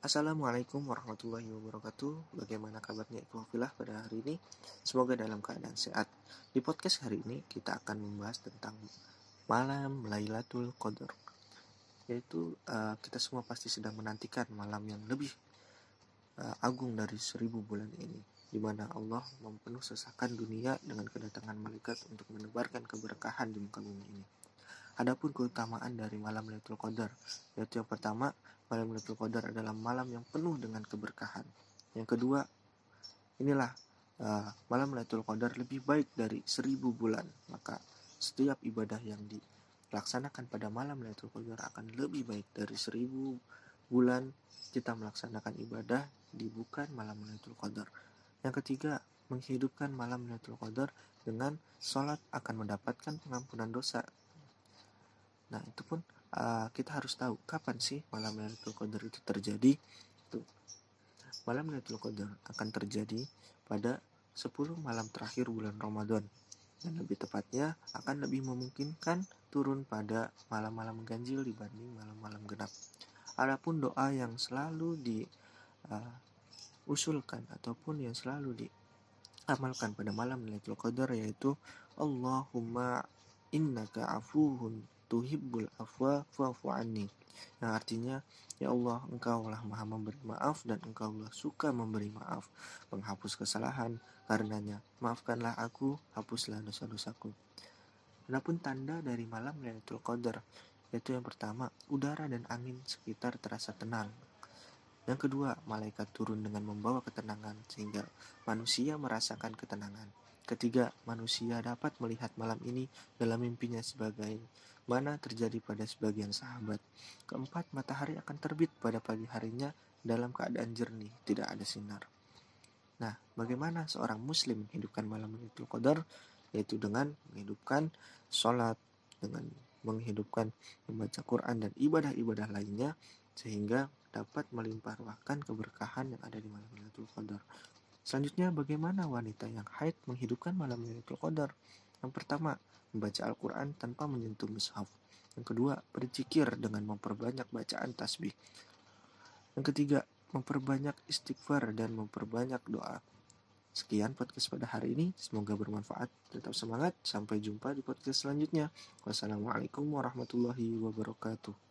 Assalamualaikum warahmatullahi wabarakatuh. Bagaimana kabarnya Ikhwafilah pada hari ini? Semoga dalam keadaan sehat. Di podcast hari ini kita akan membahas tentang Malam Lailatul Qadar. Yaitu uh, kita semua pasti sedang menantikan malam yang lebih uh, agung dari seribu bulan ini. Di mana Allah mempenuh sesakan dunia dengan kedatangan malaikat untuk menebarkan keberkahan di muka bumi ini. Adapun keutamaan dari malam Lailatul Qadar, yaitu yang pertama, malam Lailatul Qadar adalah malam yang penuh dengan keberkahan. Yang kedua, inilah uh, malam Lailatul Qadar lebih baik dari seribu bulan. Maka setiap ibadah yang dilaksanakan pada malam Lailatul Qadar akan lebih baik dari seribu bulan kita melaksanakan ibadah di bukan malam Lailatul Qadar. Yang ketiga, menghidupkan malam Lailatul Qadar dengan sholat akan mendapatkan pengampunan dosa Nah, itu pun uh, kita harus tahu kapan sih malam Lailatul Qadar itu terjadi. Tuh. Malam Lailatul Qadar akan terjadi pada 10 malam terakhir bulan Ramadan. Dan lebih tepatnya akan lebih memungkinkan turun pada malam-malam ganjil dibanding malam-malam genap. Adapun doa yang selalu diusulkan uh, ataupun yang selalu diamalkan pada malam Lailatul Qadar yaitu Allahumma innaka afuhun tuhibbul afwa fa'fu anni. Yang artinya ya Allah engkau lah maha memberi maaf dan engkau lah suka memberi maaf menghapus kesalahan. Karenanya maafkanlah aku hapuslah dosa-dosaku. Adapun tanda dari malam Lailatul Qadar yaitu yang pertama udara dan angin sekitar terasa tenang. Yang kedua malaikat turun dengan membawa ketenangan sehingga manusia merasakan ketenangan Ketiga, manusia dapat melihat malam ini dalam mimpinya sebagai mana terjadi pada sebagian sahabat. Keempat, matahari akan terbit pada pagi harinya dalam keadaan jernih, tidak ada sinar. Nah, bagaimana seorang muslim menghidupkan malam itu Qadar? Yaitu dengan menghidupkan sholat, dengan menghidupkan membaca Quran dan ibadah-ibadah lainnya sehingga dapat melimpah keberkahan yang ada di malam Lailatul Qadar. Selanjutnya, bagaimana wanita yang haid menghidupkan malam Lailatul Qadar? Yang pertama, membaca Al-Quran tanpa menyentuh mushaf. Yang kedua, berzikir dengan memperbanyak bacaan tasbih. Yang ketiga, memperbanyak istighfar dan memperbanyak doa. Sekian podcast pada hari ini, semoga bermanfaat. Tetap semangat, sampai jumpa di podcast selanjutnya. Wassalamualaikum warahmatullahi wabarakatuh.